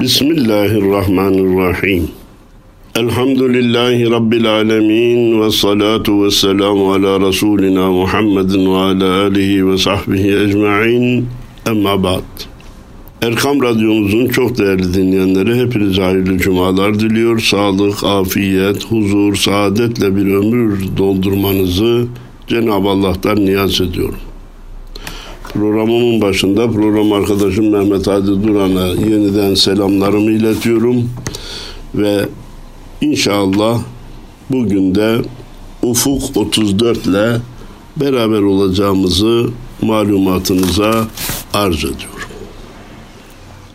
Bismillahirrahmanirrahim. Elhamdülillahi Rabbil alemin ve salatu ve selamu ala Resulina Muhammedin ve ala alihi ve sahbihi ecma'in. Emma ba'd. Erkam Radyomuzun çok değerli dinleyenleri hepinize hayırlı cumalar diliyor. Sağlık, afiyet, huzur, saadetle bir ömür doldurmanızı Cenab-ı Allah'tan niyaz ediyorum. Programımın başında program arkadaşım Mehmet Hadi Duran'a yeniden selamlarımı iletiyorum. Ve inşallah bugün de Ufuk 34 ile beraber olacağımızı malumatınıza arz ediyorum.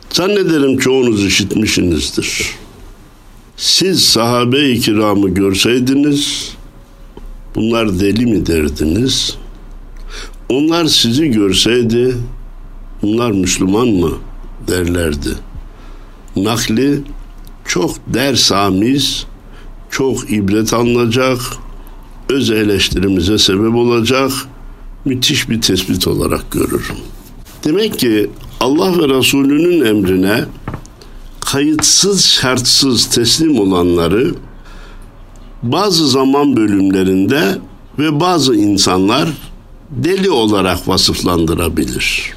Zannederim çoğunuz işitmişsinizdir. Siz sahabe-i kiramı görseydiniz, bunlar deli mi derdiniz? Onlar sizi görseydi, bunlar Müslüman mı derlerdi. Nakli çok dersamiz, çok ibret alınacak, öz eleştirimize sebep olacak müthiş bir tespit olarak görürüm. Demek ki Allah ve Resulünün emrine kayıtsız şartsız teslim olanları bazı zaman bölümlerinde ve bazı insanlar deli olarak vasıflandırabilir.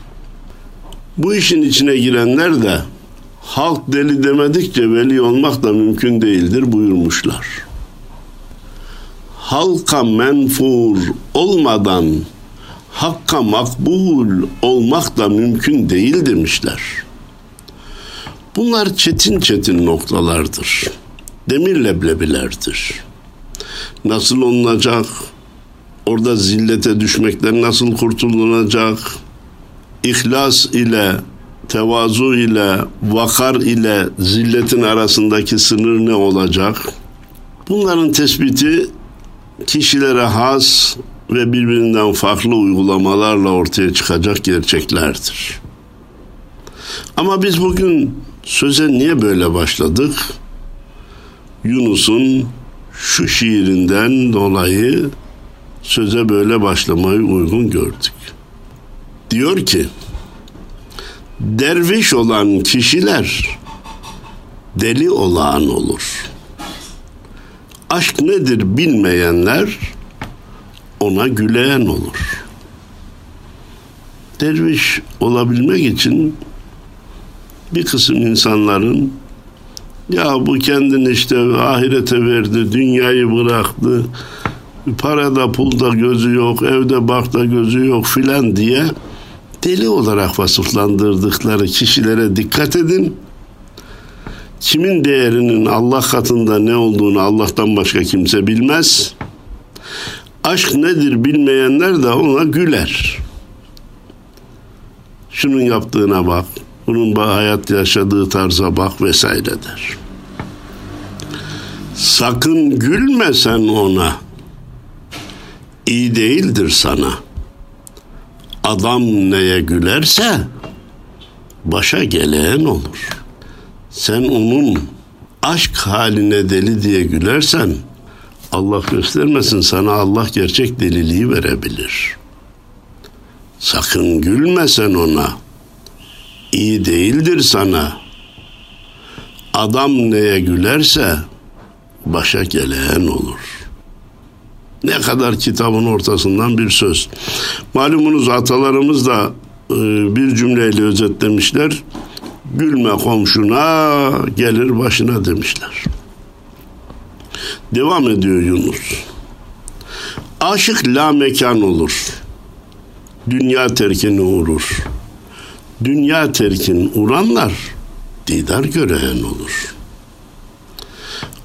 Bu işin içine girenler de halk deli demedikçe veli olmak da mümkün değildir buyurmuşlar. Halka menfur olmadan hakka makbul olmak da mümkün değil demişler. Bunlar çetin çetin noktalardır. Demir leblebilerdir. Nasıl olunacak? Orada zillete düşmekten nasıl kurtulunacak? İhlas ile, tevazu ile, vakar ile zilletin arasındaki sınır ne olacak? Bunların tespiti kişilere has ve birbirinden farklı uygulamalarla ortaya çıkacak gerçeklerdir. Ama biz bugün söze niye böyle başladık? Yunus'un şu şiirinden dolayı söze böyle başlamayı uygun gördük. Diyor ki, derviş olan kişiler deli olağan olur. Aşk nedir bilmeyenler ona güleyen olur. Derviş olabilmek için bir kısım insanların ya bu kendini işte ahirete verdi, dünyayı bıraktı, parada pulda gözü yok, evde barkta gözü yok filan diye deli olarak vasıflandırdıkları kişilere dikkat edin. Kimin değerinin Allah katında ne olduğunu Allah'tan başka kimse bilmez. Aşk nedir bilmeyenler de ona güler. Şunun yaptığına bak, bunun hayat yaşadığı tarza bak vesaire der. Sakın gülme sen ona. İyi değildir sana. Adam neye gülerse başa gelen olur. Sen onun aşk haline deli diye gülersen Allah göstermesin sana Allah gerçek deliliği verebilir. Sakın gülme sen ona. İyi değildir sana. Adam neye gülerse başa gelen olur. Ne kadar kitabın ortasından bir söz. Malumunuz atalarımız da e, bir cümleyle özetlemişler. Gülme komşuna gelir başına demişler. Devam ediyor Yunus. Aşık la mekan olur. Dünya terkini uğrur. Dünya terkin uğranlar didar göreyen olur.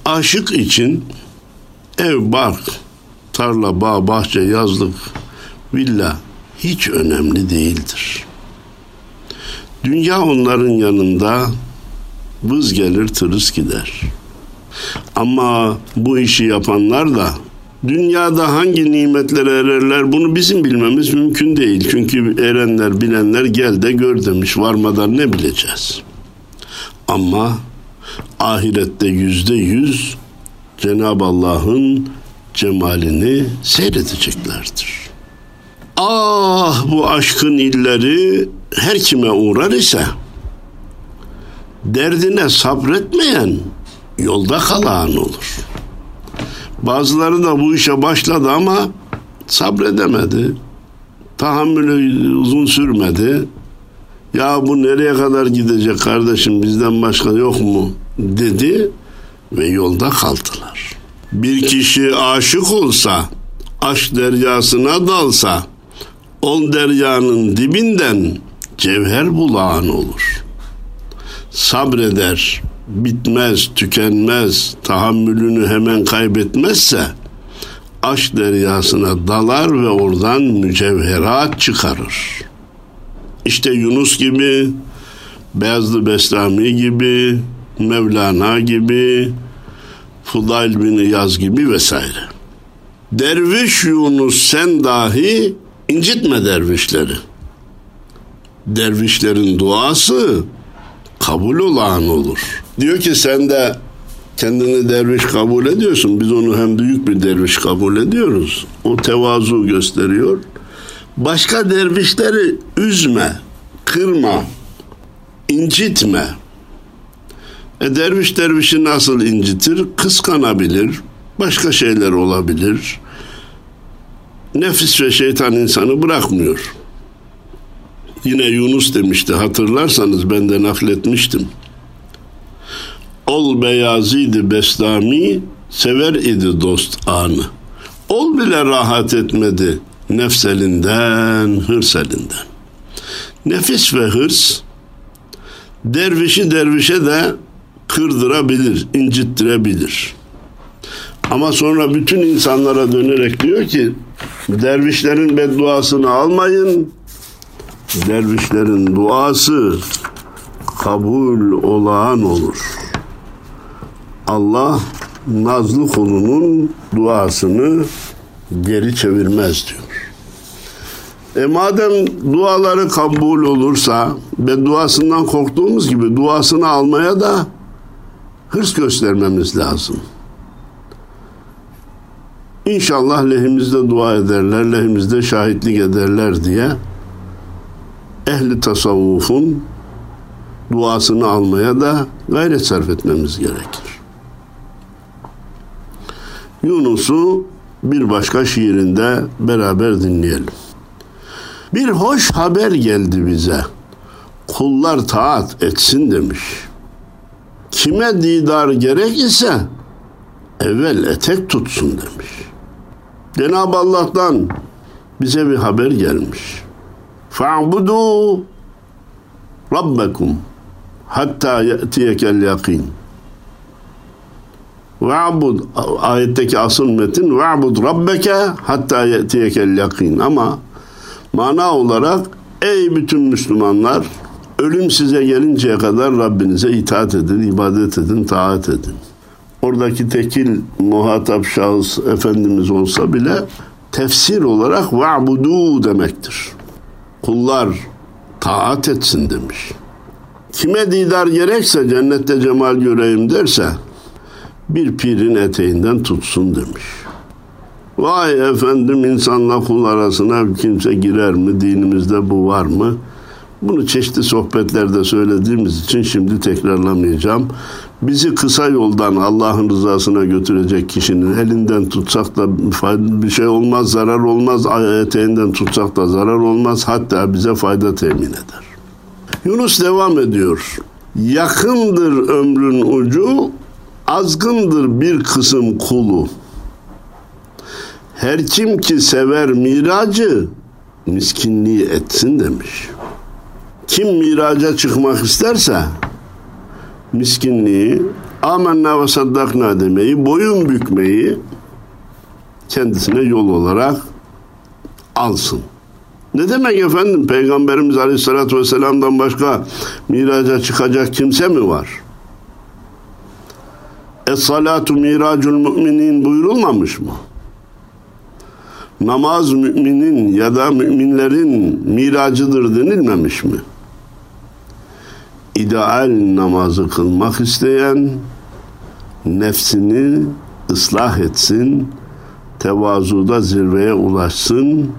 Aşık için ev, bark, tarla, bağ, bahçe, yazlık, villa hiç önemli değildir. Dünya onların yanında vız gelir tırıs gider. Ama bu işi yapanlar da dünyada hangi nimetlere ererler bunu bizim bilmemiz mümkün değil. Çünkü erenler bilenler gel de gör demiş varmadan ne bileceğiz. Ama ahirette yüzde yüz Cenab-ı Allah'ın cemalini seyredeceklerdir. Ah bu aşkın illeri her kime uğrar ise Derdine sabretmeyen yolda kalan olur. Bazıları da bu işe başladı ama sabredemedi. Tahammülü uzun sürmedi. Ya bu nereye kadar gidecek kardeşim bizden başka yok mu dedi ve yolda kaldılar. Bir kişi aşık olsa, aşk deryasına dalsa, ol deryanın dibinden cevher bulağın olur. Sabreder, bitmez, tükenmez, tahammülünü hemen kaybetmezse, aşk deryasına dalar ve oradan mücevherat çıkarır. İşte Yunus gibi, Beyazlı Beslami gibi, Mevlana gibi, Fudail bin İyaz gibi vesaire. Derviş Yunus sen dahi incitme dervişleri. Dervişlerin duası kabul olan olur. Diyor ki sen de kendini derviş kabul ediyorsun. Biz onu hem büyük bir derviş kabul ediyoruz. O tevazu gösteriyor. Başka dervişleri üzme, kırma, incitme. E derviş dervişi nasıl incitir? Kıskanabilir, başka şeyler olabilir. Nefis ve şeytan insanı bırakmıyor. Yine Yunus demişti hatırlarsanız ben de nakletmiştim. Ol beyazıydı Bestami, sever idi dost anı. Ol bile rahat etmedi nefselinden, hırselinden. Nefis ve hırs dervişi dervişe de kırdırabilir, incittirebilir. Ama sonra bütün insanlara dönerek diyor ki dervişlerin bedduasını almayın. Dervişlerin duası kabul olağan olur. Allah nazlı kulunun duasını geri çevirmez diyor. E madem duaları kabul olursa ve duasından korktuğumuz gibi duasını almaya da hırs göstermemiz lazım. İnşallah lehimizde dua ederler, lehimizde şahitlik ederler diye ehli tasavvufun duasını almaya da gayret sarf etmemiz gerekir. Yunus'u bir başka şiirinde beraber dinleyelim. Bir hoş haber geldi bize. Kullar taat etsin demiş. Kime didar gerek ise evvel etek tutsun demiş. Cenab-ı Allah'tan bize bir haber gelmiş. Fa'budu Rabbekum hatta ye'tiyekel yakin. Ve'bud ayetteki asıl metin ve'bud rabbeke hatta ye'tiyekel yakin ama mana olarak ey bütün Müslümanlar ölüm size gelinceye kadar Rabbinize itaat edin, ibadet edin, taat edin. Oradaki tekil muhatap şahıs Efendimiz olsa bile tefsir olarak va'budu demektir. Kullar taat etsin demiş. Kime didar gerekse cennette cemal göreyim derse bir pirin eteğinden tutsun demiş. Vay efendim insanla kul arasına kimse girer mi? Dinimizde bu var mı? Bunu çeşitli sohbetlerde söylediğimiz için şimdi tekrarlamayacağım. Bizi kısa yoldan Allah'ın rızasına götürecek kişinin elinden tutsak da bir şey olmaz, zarar olmaz. Eteğinden tutsak da zarar olmaz. Hatta bize fayda temin eder. Yunus devam ediyor. Yakındır ömrün ucu, azgındır bir kısım kulu. Her kim ki sever miracı, miskinliği etsin demiş. Kim miraca çıkmak isterse miskinliği, amenna ve saddakna demeyi, boyun bükmeyi kendisine yol olarak alsın. Ne demek efendim? Peygamberimiz Aleyhisselatü Vesselam'dan başka miraca çıkacak kimse mi var? Es-salatu miracul müminin buyurulmamış mı? Namaz müminin ya da müminlerin miracıdır denilmemiş mi? İdeal namazı kılmak isteyen nefsini ıslah etsin, tevazuda zirveye ulaşsın.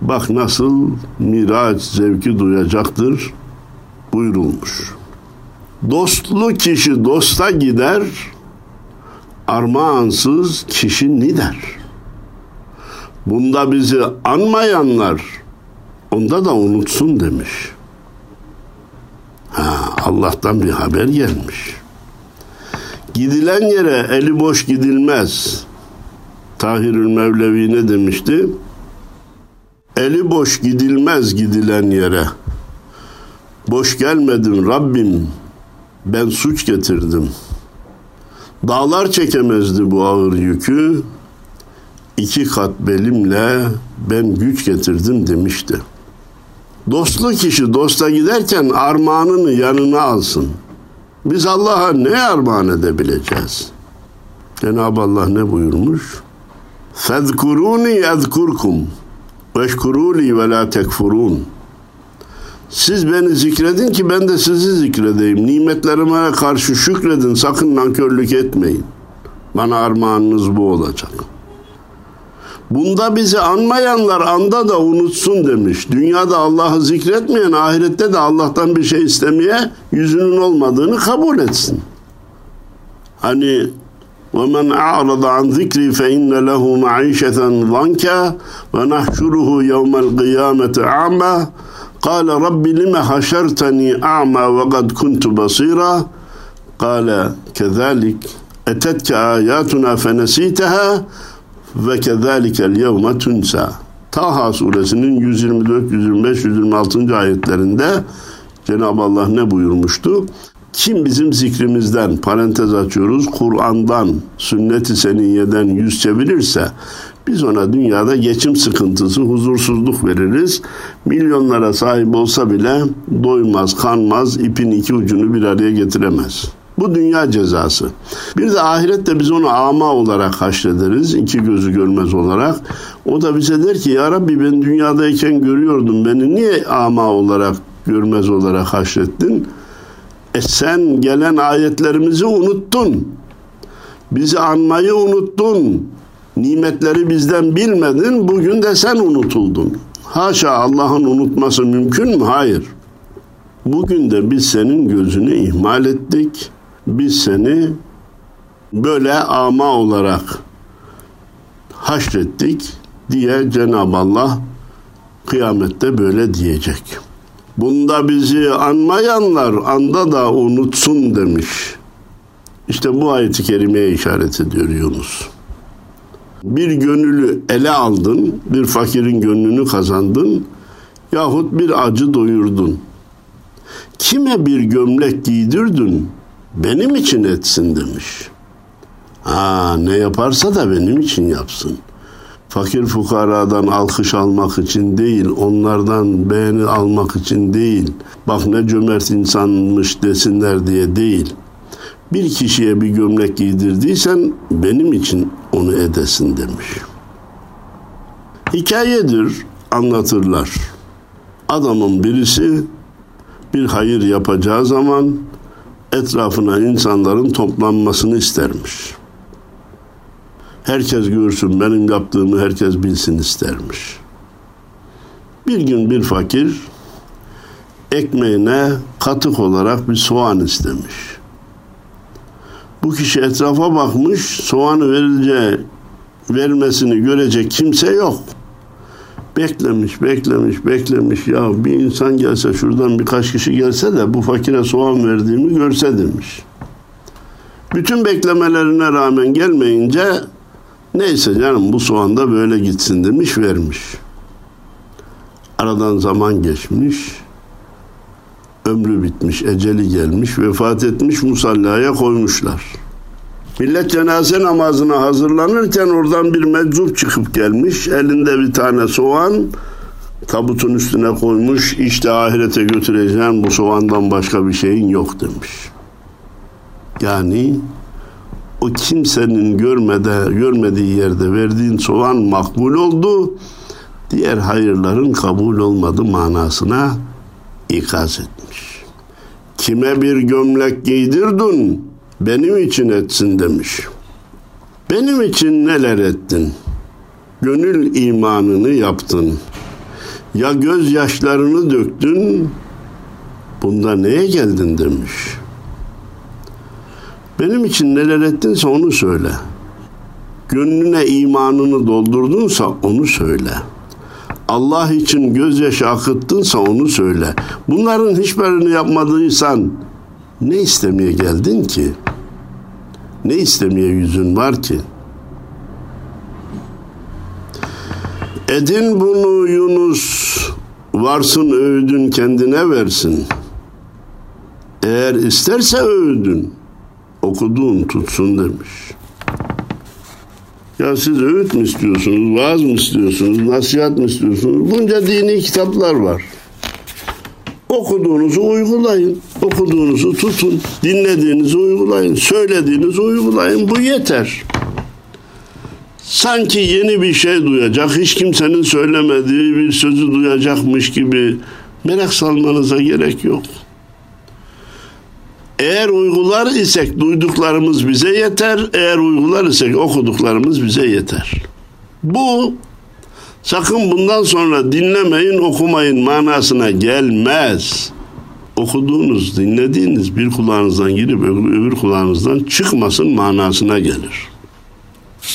Bak nasıl miraç zevki duyacaktır buyurulmuş. Dostlu kişi dosta gider, armağansız kişi nider. Bunda bizi anmayanlar onda da unutsun demiş. Ha, Allah'tan bir haber gelmiş. Gidilen yere eli boş gidilmez. Tahirül Mevlevi ne demişti? Eli boş gidilmez gidilen yere. Boş gelmedim Rabbim. Ben suç getirdim. Dağlar çekemezdi bu ağır yükü. İki kat belimle ben güç getirdim demişti. Dostlu kişi dosta giderken armağanını yanına alsın. Biz Allah'a ne armağan edebileceğiz? Cenab-ı Allah ne buyurmuş? Fezkuruni ezkurkum veşkuruli ve la tekfurun. Siz beni zikredin ki ben de sizi zikredeyim. Nimetlerime karşı şükredin. Sakın nankörlük etmeyin. Bana armağanınız bu olacak.'' Bunda bizi anmayanlar anda da unutsun demiş. Dünyada Allah'ı zikretmeyen ahirette de Allah'tan bir şey istemeye yüzünün olmadığını kabul etsin. Hani وَمَنْ أَعْرَضَ عَنْ ذِكْرِي فَإِنَّ لَهُ مَعِيشَةً ضَنْكَ وَنَحْشُرُهُ يَوْمَ الْقِيَامَةِ أَعْمَى قال رب لم حشرتني أعمى وقد كنت بصيرا قال كذلك أتتك آياتنا فنسيتها ve kezalikel yevme tunsa. Taha suresinin 124, 125, 126. ayetlerinde Cenab-ı Allah ne buyurmuştu? Kim bizim zikrimizden, parantez açıyoruz, Kur'an'dan, sünnet-i seniyeden yüz çevirirse biz ona dünyada geçim sıkıntısı, huzursuzluk veririz. Milyonlara sahip olsa bile doymaz, kanmaz, ipin iki ucunu bir araya getiremez.'' Bu dünya cezası. Bir de ahirette biz onu ama olarak haşrederiz. iki gözü görmez olarak. O da bize der ki ya Rabbi ben dünyadayken görüyordum beni niye ama olarak görmez olarak haşrettin? E sen gelen ayetlerimizi unuttun. Bizi anmayı unuttun. Nimetleri bizden bilmedin. Bugün de sen unutuldun. Haşa Allah'ın unutması mümkün mü? Hayır. Bugün de biz senin gözünü ihmal ettik biz seni böyle ama olarak haşrettik diye Cenab-ı Allah kıyamette böyle diyecek. Bunda bizi anmayanlar anda da unutsun demiş. İşte bu ayeti kerimeye işaret ediyor Yunus. Bir gönüllü ele aldın, bir fakirin gönlünü kazandın yahut bir acı doyurdun. Kime bir gömlek giydirdin, benim için etsin demiş. Ha ne yaparsa da benim için yapsın. Fakir fukaradan alkış almak için değil, onlardan beğeni almak için değil. Bak ne cömert insanmış desinler diye değil. Bir kişiye bir gömlek giydirdiysen benim için onu edesin demiş. Hikayedir, anlatırlar. Adamın birisi bir hayır yapacağı zaman etrafına insanların toplanmasını istermiş. Herkes görsün benim yaptığımı herkes bilsin istermiş. Bir gün bir fakir ekmeğine katık olarak bir soğan istemiş. Bu kişi etrafa bakmış, soğanı verileceği vermesini görecek kimse yok. Beklemiş, beklemiş, beklemiş. Ya bir insan gelse şuradan birkaç kişi gelse de bu fakire soğan verdiğimi görse demiş. Bütün beklemelerine rağmen gelmeyince neyse canım bu soğan da böyle gitsin demiş vermiş. Aradan zaman geçmiş. Ömrü bitmiş, eceli gelmiş, vefat etmiş musallaya koymuşlar. Millet cenaze namazına hazırlanırken oradan bir meczup çıkıp gelmiş. Elinde bir tane soğan tabutun üstüne koymuş. İşte ahirete götüreceğim bu soğandan başka bir şeyin yok demiş. Yani o kimsenin görmede, görmediği yerde verdiğin soğan makbul oldu. Diğer hayırların kabul olmadı manasına ikaz etmiş. Kime bir gömlek giydirdin, benim için etsin demiş. Benim için neler ettin? Gönül imanını yaptın. Ya gözyaşlarını döktün, bunda neye geldin demiş. Benim için neler ettinse onu söyle. Gönlüne imanını doldurdunsa onu söyle. Allah için gözyaşı akıttınsa onu söyle. Bunların hiçbirini yapmadıysan ne istemeye geldin ki? Ne istemeye yüzün var ki? Edin bunu Yunus, varsın öğüdün kendine versin. Eğer isterse öğüdün, okuduğun tutsun demiş. Ya siz öğüt mü istiyorsunuz, vaaz mı istiyorsunuz, nasihat mı istiyorsunuz? Bunca dini kitaplar var. Okuduğunuzu uygulayın, okuduğunuzu tutun, dinlediğinizi uygulayın, söylediğinizi uygulayın. Bu yeter. Sanki yeni bir şey duyacak, hiç kimsenin söylemediği bir sözü duyacakmış gibi merak salmanıza gerek yok. Eğer uygular isek duyduklarımız bize yeter, eğer uygular isek okuduklarımız bize yeter. Bu sakın bundan sonra dinlemeyin, okumayın manasına gelmez. Okuduğunuz, dinlediğiniz bir kulağınızdan girip öbür kulağınızdan çıkmasın manasına gelir.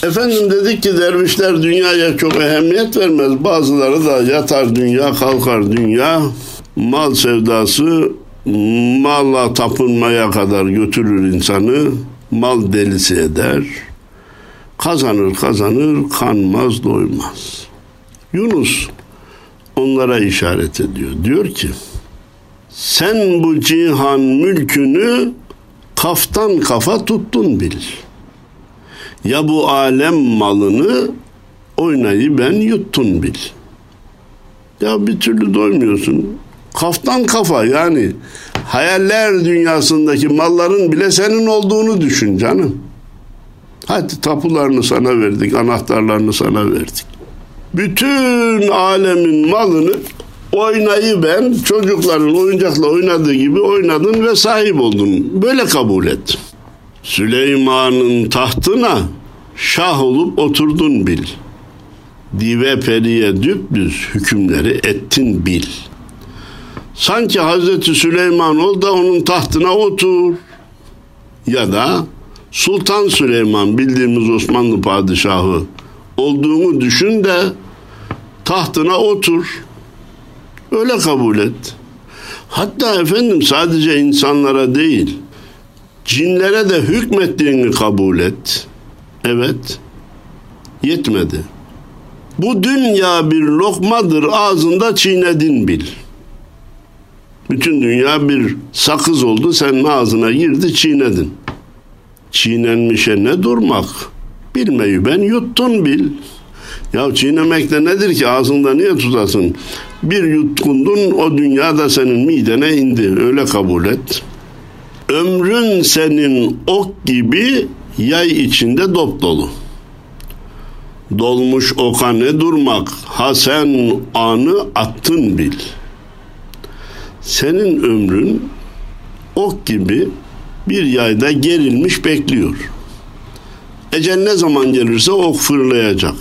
Efendim dedik ki dervişler dünyaya çok ehemmiyet vermez. Bazıları da yatar dünya, kalkar dünya. Mal sevdası malla tapınmaya kadar götürür insanı. Mal delisi eder. Kazanır kazanır, kanmaz doymaz. Yunus onlara işaret ediyor. Diyor ki, sen bu cihan mülkünü kaftan kafa tuttun bil. Ya bu alem malını oynayı ben yuttun bil. Ya bir türlü doymuyorsun. Kaftan kafa yani hayaller dünyasındaki malların bile senin olduğunu düşün canım. Hadi tapularını sana verdik, anahtarlarını sana verdik. Bütün alemin malını oynayı ben çocukların oyuncakla oynadığı gibi oynadın ve sahip oldun. Böyle kabul et. Süleyman'ın tahtına şah olup oturdun bil. Dive periye düpdüz hükümleri ettin bil. Sanki Hazreti Süleyman ol da onun tahtına otur. Ya da Sultan Süleyman bildiğimiz Osmanlı padişahı olduğunu düşün de tahtına otur. Öyle kabul et. Hatta efendim sadece insanlara değil, cinlere de hükmettiğini kabul et. Evet, yetmedi. Bu dünya bir lokmadır ağzında çiğnedin bil. Bütün dünya bir sakız oldu senin ağzına girdi çiğnedin. Çiğnenmişe ne durmak? Bilmeyi ben yuttun bil. Ya çiğnemek de nedir ki ağzında niye tutasın? Bir yutkundun o dünyada senin midene indi. Öyle kabul et. Ömrün senin ok gibi yay içinde dop dolu. Dolmuş oka ne durmak? Ha sen anı attın bil. Senin ömrün ok gibi bir yayda gerilmiş bekliyor. Ecel ne zaman gelirse ok fırlayacak.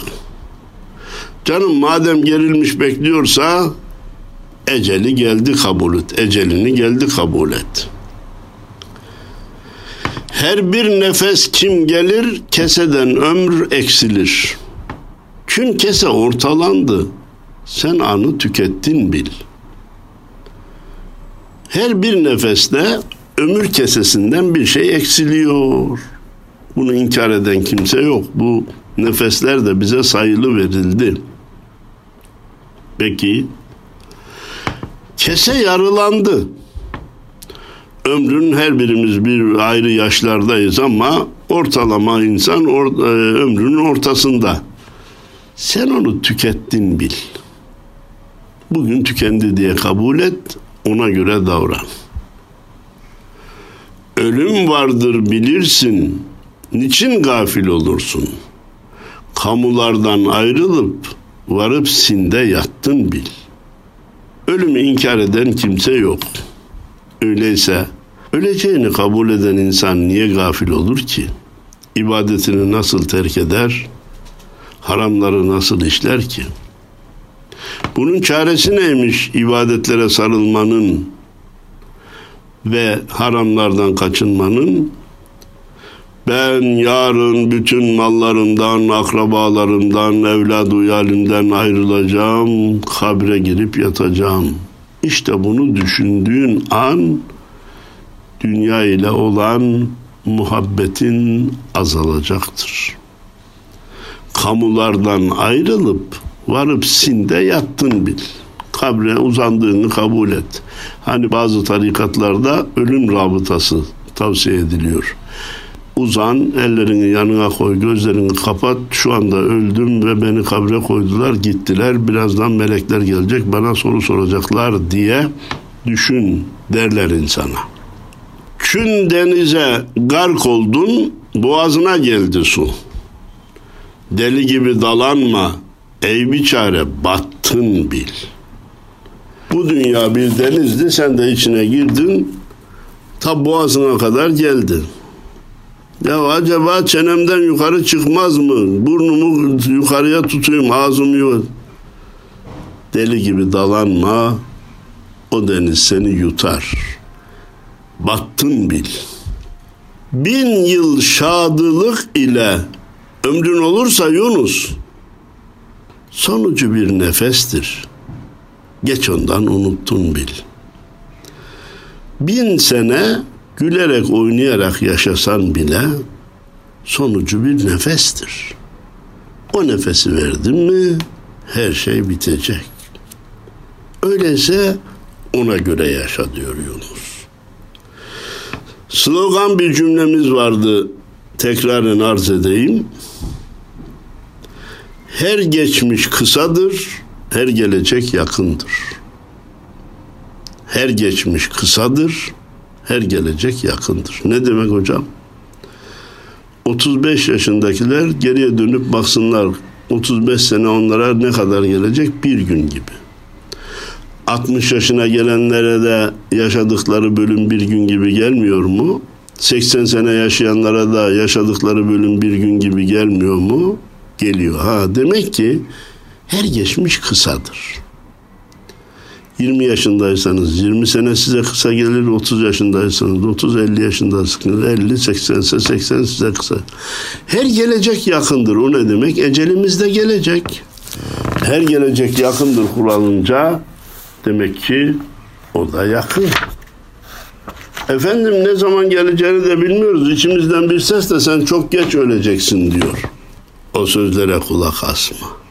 Canım madem gerilmiş bekliyorsa eceli geldi kabul et. Ecelini geldi kabul et. Her bir nefes kim gelir keseden ömür eksilir. Kün kese ortalandı. Sen anı tükettin bil. Her bir nefeste ömür kesesinden bir şey eksiliyor. Bunu inkar eden kimse yok. Bu nefesler de bize sayılı verildi. Peki kese yarılandı. Ömrün her birimiz bir ayrı yaşlardayız ama ortalama insan or, e, ömrünün ortasında. Sen onu tükettin bil. Bugün tükendi diye kabul et, ona göre davran. Ölüm vardır bilirsin, niçin gafil olursun? Kamulardan ayrılıp varıp sinde yattın bil. Ölümü inkar eden kimse yok. Öyleyse öleceğini kabul eden insan niye gafil olur ki? İbadetini nasıl terk eder? Haramları nasıl işler ki? Bunun çaresi neymiş ibadetlere sarılmanın ve haramlardan kaçınmanın? Ben yarın bütün mallarımdan, akrabalarımdan, evlad uyalimden ayrılacağım, kabre girip yatacağım. İşte bunu düşündüğün an dünya ile olan muhabbetin azalacaktır. Kamulardan ayrılıp varıp sinde yattın bil. Kabre uzandığını kabul et. Hani bazı tarikatlarda ölüm rabıtası tavsiye ediliyor. Uzan, ellerini yanına koy, gözlerini kapat. Şu anda öldüm ve beni kabre koydular, gittiler. Birazdan melekler gelecek, bana soru soracaklar diye düşün derler insana. Kün denize gark oldun, boğazına geldi su. Deli gibi dalanma, ey biçare battın bil. Bu dünya bir denizdi, sen de içine girdin, ta boğazına kadar geldin. Ya acaba çenemden yukarı çıkmaz mı? Burnumu yukarıya tutayım, ağzımı yok. Deli gibi dalanma, o deniz seni yutar. Battın bil. Bin yıl şadılık ile ömrün olursa Yunus, sonucu bir nefestir. Geç ondan unuttun bil. Bin sene gülerek oynayarak yaşasan bile sonucu bir nefestir. O nefesi verdin mi her şey bitecek. Öyleyse ona göre yaşa diyor Yunus. Slogan bir cümlemiz vardı. Tekraren arz edeyim. Her geçmiş kısadır, her gelecek yakındır. Her geçmiş kısadır, her gelecek yakındır. Ne demek hocam? 35 yaşındakiler geriye dönüp baksınlar 35 sene onlara ne kadar gelecek? Bir gün gibi. 60 yaşına gelenlere de yaşadıkları bölüm bir gün gibi gelmiyor mu? 80 sene yaşayanlara da yaşadıkları bölüm bir gün gibi gelmiyor mu? Geliyor. Ha demek ki her geçmiş kısadır. 20 yaşındaysanız 20 sene size kısa gelir, 30 yaşındaysanız 30 50 yaşındaysanız 50 80 ise 80 size kısa. Her gelecek yakındır. O ne demek? Ecelimiz de gelecek. Her gelecek yakındır kuralınca demek ki o da yakın. Efendim ne zaman geleceğini de bilmiyoruz. İçimizden bir ses de sen çok geç öleceksin diyor. O sözlere kulak asma.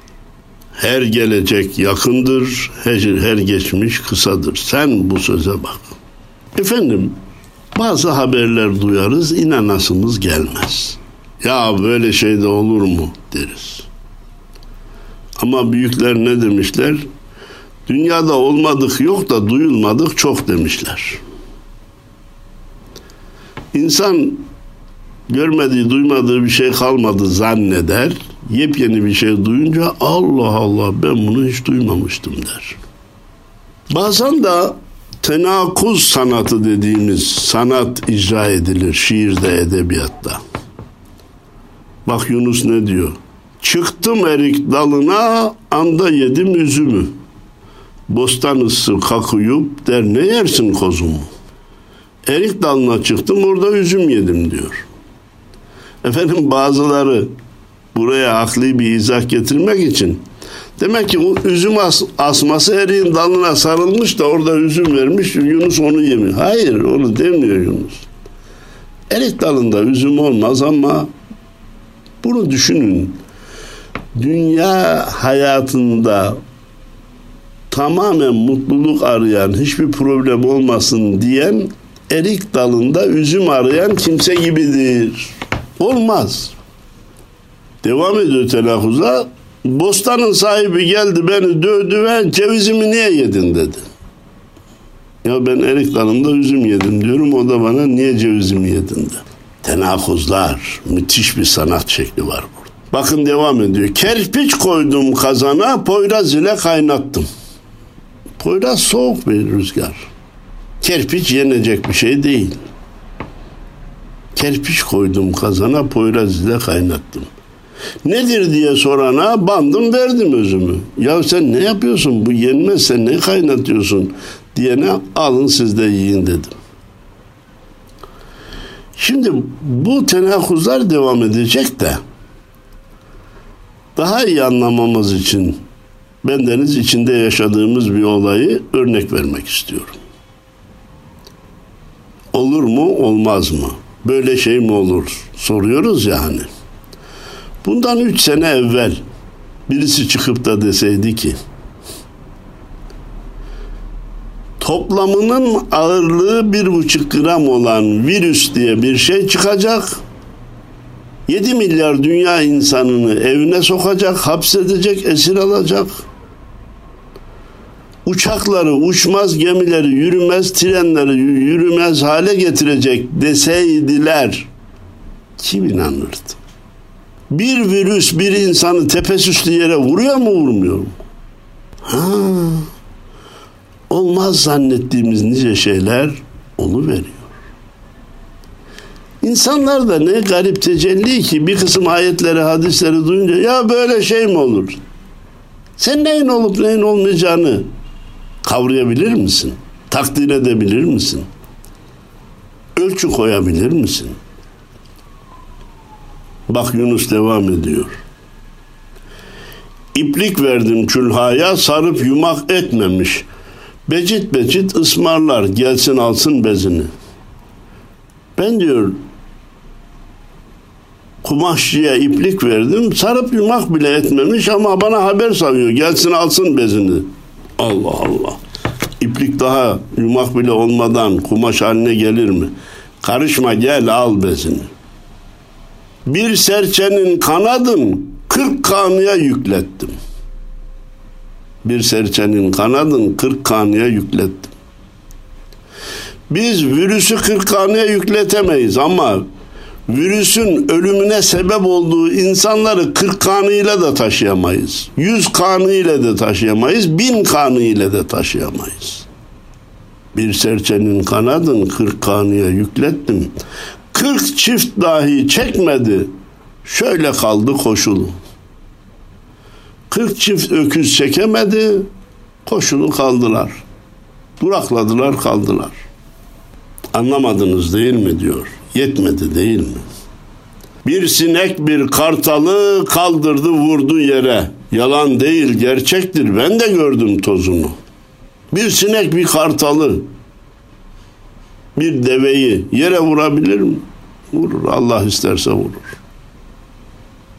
Her gelecek yakındır, her, her geçmiş kısadır. Sen bu söze bak. Efendim, bazı haberler duyarız, inanasımız gelmez. Ya böyle şey de olur mu deriz. Ama büyükler ne demişler? Dünyada olmadık yok da duyulmadık çok demişler. İnsan görmediği, duymadığı bir şey kalmadı zanneder. Yepyeni bir şey duyunca Allah Allah ben bunu hiç duymamıştım der. Bazen de tenakuz sanatı dediğimiz sanat icra edilir şiirde, edebiyatta. Bak Yunus ne diyor? Çıktım erik dalına, anda yedim üzümü. Bostan ısı kakuyup der ne yersin kozumu? Erik dalına çıktım orada üzüm yedim diyor. Efendim bazıları buraya akli bir izah getirmek için demek ki o üzüm as, asması eriğin dalına sarılmış da orada üzüm vermiş Yunus onu yemiyor. Hayır onu demiyor Yunus. Erik dalında üzüm olmaz ama bunu düşünün. Dünya hayatında tamamen mutluluk arayan, hiçbir problem olmasın diyen erik dalında üzüm arayan kimse gibidir. Olmaz. Devam ediyor telaffuza. Bostanın sahibi geldi beni dövdü ve cevizimi niye yedin dedi. Ya ben erik dalında üzüm yedim diyorum. O da bana niye cevizimi yedin dedi. Tenakuzlar. Müthiş bir sanat şekli var burada. Bakın devam ediyor. Kerpiç koydum kazana, poyraz ile kaynattım. Poyraz soğuk bir rüzgar. Kerpiç yenecek bir şey değil. Kerpiç koydum kazana, poyraz ile kaynattım. Nedir diye sorana bandım verdim özümü. Ya sen ne yapıyorsun bu yenmez sen ne kaynatıyorsun diyene alın siz de yiyin dedim. Şimdi bu tenakuzlar devam edecek de daha iyi anlamamız için bendeniz içinde yaşadığımız bir olayı örnek vermek istiyorum. Olur mu, olmaz mı? Böyle şey mi olur? Soruyoruz ya hani. Bundan üç sene evvel birisi çıkıp da deseydi ki toplamının ağırlığı bir buçuk gram olan virüs diye bir şey çıkacak. 7 milyar dünya insanını evine sokacak, hapsedecek, esir alacak. Uçakları, uçmaz gemileri, yürümez trenleri yürümez hale getirecek deseydiler kim inanırdı? Bir virüs bir insanı tepesüstü yere vuruyor mu vurmuyor mu? Ha, olmaz zannettiğimiz nice şeyler onu veriyor. İnsanlar da ne garip tecelli ki bir kısım ayetleri, hadisleri duyunca ya böyle şey mi olur? Sen neyin olup neyin olmayacağını kavrayabilir misin? Takdir edebilir misin? Ölçü koyabilir misin? Bak Yunus devam ediyor. İplik verdim külhaya sarıp yumak etmemiş. Becit becit ısmarlar gelsin alsın bezini. Ben diyor kumaşçıya iplik verdim sarıp yumak bile etmemiş ama bana haber salıyor gelsin alsın bezini. Allah Allah. İplik daha yumak bile olmadan kumaş haline gelir mi? Karışma gel al bezini. Bir serçenin kanadın kırk kanıya yüklettim. Bir serçenin kanadın kırk kanıya yüklettim. Biz virüsü kırk kanıya yükletemeyiz ama virüsün ölümüne sebep olduğu insanları 40 kanıyla da taşıyamayız. 100 kanıyla da taşıyamayız. 1000 kanıyla da taşıyamayız. Bir serçenin kanadın 40 kanıya yüklettim. 40 çift dahi çekmedi. Şöyle kaldı koşulu. 40 çift öküz çekemedi. Koşulu kaldılar. Durakladılar kaldılar. Anlamadınız değil mi diyor. Yetmedi değil mi? Bir sinek bir kartalı kaldırdı vurdu yere. Yalan değil gerçektir ben de gördüm tozunu. Bir sinek bir kartalı bir deveyi yere vurabilir mi? Vurur Allah isterse vurur.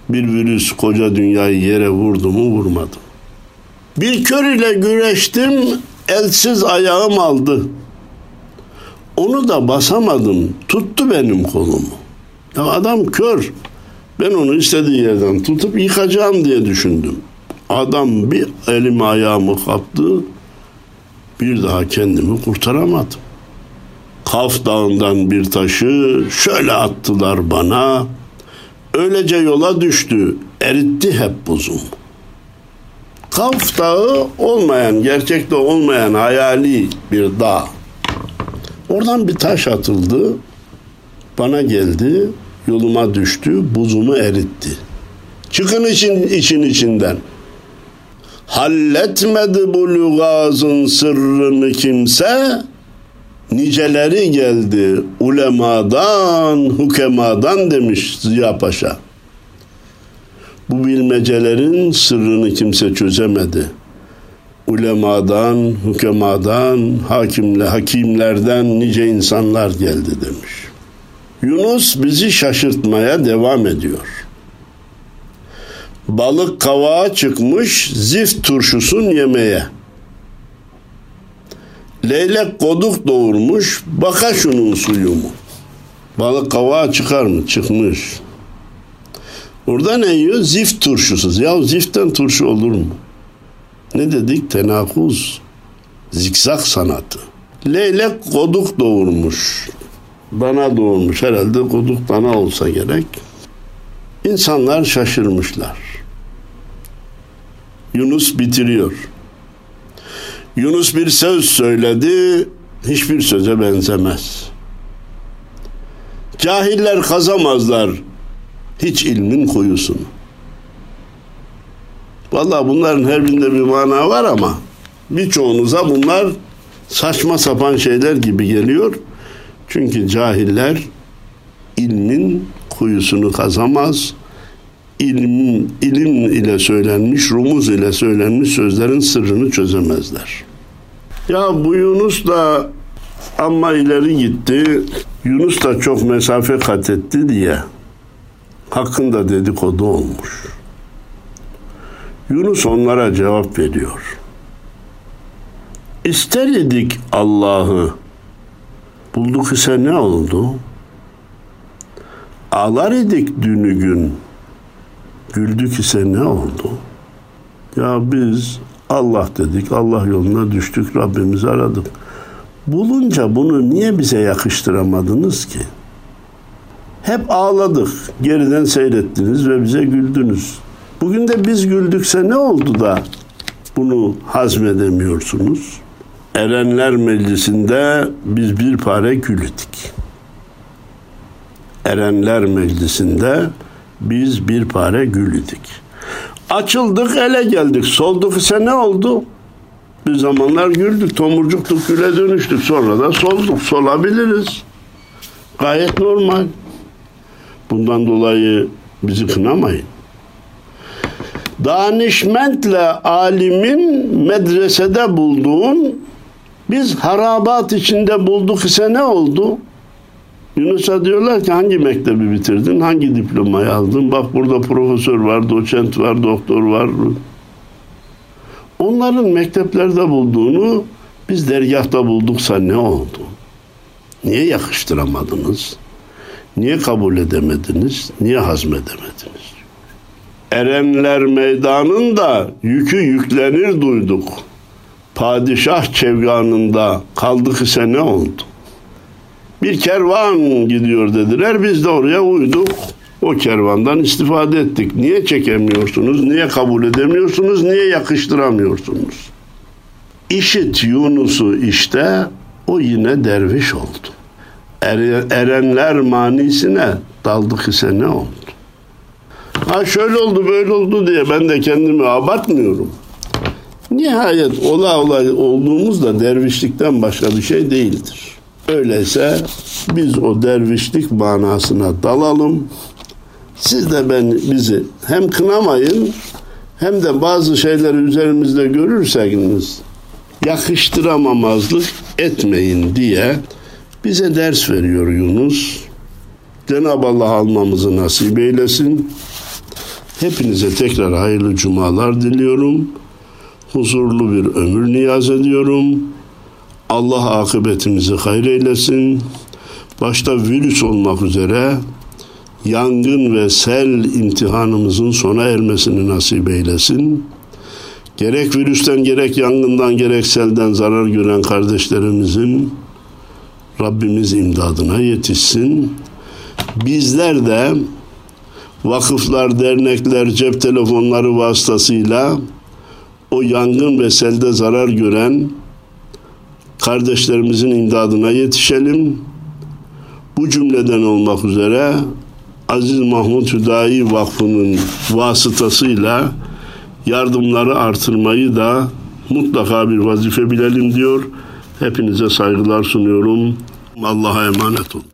Bir virüs koca dünyayı yere vurdu mu vurmadı. Bir kör ile güreştim elsiz ayağım aldı. Onu da basamadım. Tuttu benim kolumu. Ya adam kör. Ben onu istediği yerden tutup yıkacağım diye düşündüm. Adam bir elimi ayağımı kaptı. Bir daha kendimi kurtaramadım. Kaf dağından bir taşı şöyle attılar bana. Öylece yola düştü. Eritti hep buzum. Kaf dağı olmayan, gerçekte olmayan hayali bir dağ. Oradan bir taş atıldı. Bana geldi. Yoluma düştü. Buzumu eritti. Çıkın için için içinden. Halletmedi bu lügazın sırrını kimse. Niceleri geldi ulemadan, hukemadan demiş Ziya Paşa. Bu bilmecelerin sırrını kimse çözemedi ulemadan, hükemadan, hakimle, hakimlerden nice insanlar geldi demiş. Yunus bizi şaşırtmaya devam ediyor. Balık kavağa çıkmış zift turşusun yemeye. Leylek koduk doğurmuş baka şunun suyu mu? Balık kavağa çıkar mı? Çıkmış. Orada ne yiyor? Zift turşusu. Ya ziftten turşu olur mu? Ne dedik? Tenakuz. Zikzak sanatı. Leylek koduk doğurmuş. Dana doğurmuş. Herhalde koduk dana olsa gerek. İnsanlar şaşırmışlar. Yunus bitiriyor. Yunus bir söz söyledi, hiçbir söze benzemez. Cahiller kazamazlar hiç ilmin kuyusunu. Valla bunların her birinde bir mana var ama birçoğunuza bunlar saçma sapan şeyler gibi geliyor. Çünkü cahiller ilmin kuyusunu kazamaz. İlim, ilim ile söylenmiş, rumuz ile söylenmiş sözlerin sırrını çözemezler. Ya bu Yunus da ama ileri gitti. Yunus da çok mesafe kat etti diye hakkında dedikodu olmuş. Yunus onlara cevap veriyor. İster idik Allah'ı. Bulduk ise ne oldu? Ağlar idik dünü gün. Güldük ise ne oldu? Ya biz Allah dedik, Allah yoluna düştük, Rabbimizi aradık. Bulunca bunu niye bize yakıştıramadınız ki? Hep ağladık, geriden seyrettiniz ve bize güldünüz. Bugün de biz güldükse ne oldu da bunu hazmedemiyorsunuz? Erenler Meclisi'nde biz bir pare gülüdük. Erenler Meclisi'nde biz bir pare gülüdük. Açıldık ele geldik. Solduk ise ne oldu? Bir zamanlar güldük, tomurcuktuk, güle dönüştük. Sonra da solduk, solabiliriz. Gayet normal. Bundan dolayı bizi kınamayın. Danişmentle alimin medresede bulduğun biz harabat içinde bulduk ise ne oldu? Yunus'a diyorlar ki hangi mektebi bitirdin? Hangi diplomayı aldın? Bak burada profesör var, doçent var, doktor var. Onların mekteplerde bulduğunu biz dergahta bulduksa ne oldu? Niye yakıştıramadınız? Niye kabul edemediniz? Niye hazmedemediniz? Erenler meydanında yükü yüklenir duyduk. Padişah çevganında kaldık ise ne oldu? Bir kervan gidiyor dediler. Biz de oraya uyduk. O kervandan istifade ettik. Niye çekemiyorsunuz? Niye kabul edemiyorsunuz? Niye yakıştıramıyorsunuz? İşit Yunus'u işte o yine derviş oldu. Er, erenler manisine daldık ise ne oldu? Ha şöyle oldu böyle oldu diye ben de kendimi abartmıyorum. Nihayet ola olay olduğumuz da dervişlikten başka bir şey değildir. Öyleyse biz o dervişlik manasına dalalım. Siz de ben bizi hem kınamayın hem de bazı şeyleri üzerimizde görürseniz yakıştıramamazlık etmeyin diye bize ders veriyor Yunus. Cenab-ı Allah almamızı nasip eylesin. Hepinize tekrar hayırlı cumalar diliyorum. Huzurlu bir ömür niyaz ediyorum. Allah akıbetimizi hayır eylesin. Başta virüs olmak üzere yangın ve sel imtihanımızın sona ermesini nasip eylesin. Gerek virüsten gerek yangından gerek selden zarar gören kardeşlerimizin Rabbimiz imdadına yetişsin. Bizler de vakıflar, dernekler, cep telefonları vasıtasıyla o yangın ve selde zarar gören kardeşlerimizin imdadına yetişelim. Bu cümleden olmak üzere Aziz Mahmut Hüdayi Vakfı'nın vasıtasıyla yardımları artırmayı da mutlaka bir vazife bilelim diyor. Hepinize saygılar sunuyorum. Allah'a emanet olun.